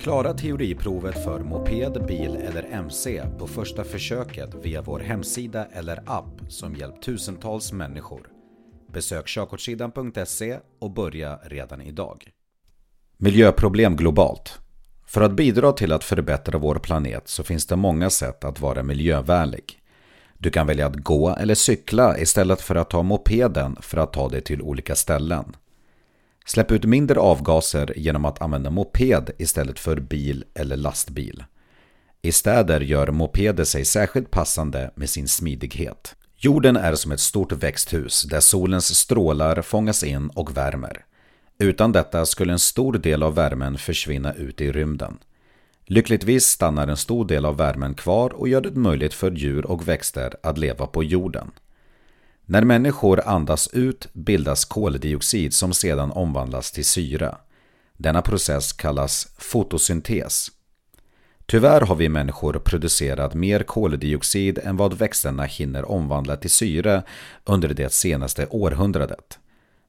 Klara teoriprovet för moped, bil eller MC på första försöket via vår hemsida eller app som hjälpt tusentals människor. Besök körkortssidan.se och börja redan idag. Miljöproblem globalt. För att bidra till att förbättra vår planet så finns det många sätt att vara miljövänlig. Du kan välja att gå eller cykla istället för att ta mopeden för att ta dig till olika ställen. Släpp ut mindre avgaser genom att använda moped istället för bil eller lastbil. I städer gör mopeder sig särskilt passande med sin smidighet. Jorden är som ett stort växthus där solens strålar fångas in och värmer. Utan detta skulle en stor del av värmen försvinna ut i rymden. Lyckligtvis stannar en stor del av värmen kvar och gör det möjligt för djur och växter att leva på jorden. När människor andas ut bildas koldioxid som sedan omvandlas till syra. Denna process kallas fotosyntes. Tyvärr har vi människor producerat mer koldioxid än vad växterna hinner omvandla till syre under det senaste århundradet.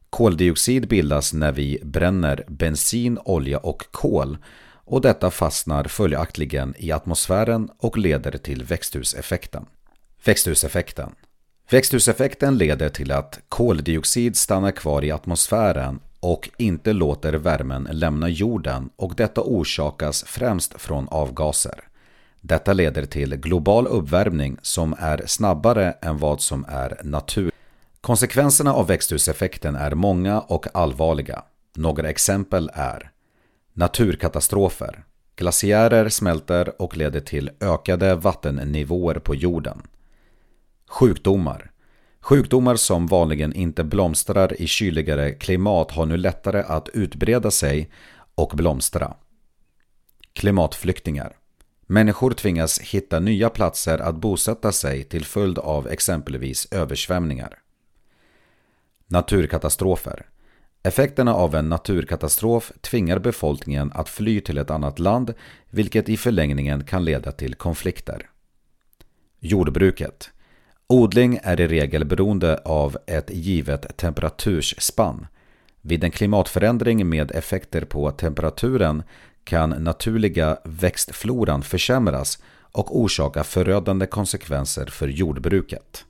Koldioxid bildas när vi bränner bensin, olja och kol och detta fastnar följaktligen i atmosfären och leder till växthuseffekten. Växthuseffekten Växthuseffekten leder till att koldioxid stannar kvar i atmosfären och inte låter värmen lämna jorden och detta orsakas främst från avgaser. Detta leder till global uppvärmning som är snabbare än vad som är natur. Konsekvenserna av växthuseffekten är många och allvarliga. Några exempel är Naturkatastrofer. Glaciärer smälter och leder till ökade vattennivåer på jorden. Sjukdomar. Sjukdomar som vanligen inte blomstrar i kyligare klimat har nu lättare att utbreda sig och blomstra. Klimatflyktingar. Människor tvingas hitta nya platser att bosätta sig till följd av exempelvis översvämningar. Naturkatastrofer. Effekterna av en naturkatastrof tvingar befolkningen att fly till ett annat land vilket i förlängningen kan leda till konflikter. Jordbruket. Odling är i regel beroende av ett givet temperaturspann. Vid en klimatförändring med effekter på temperaturen kan naturliga växtfloran försämras och orsaka förödande konsekvenser för jordbruket.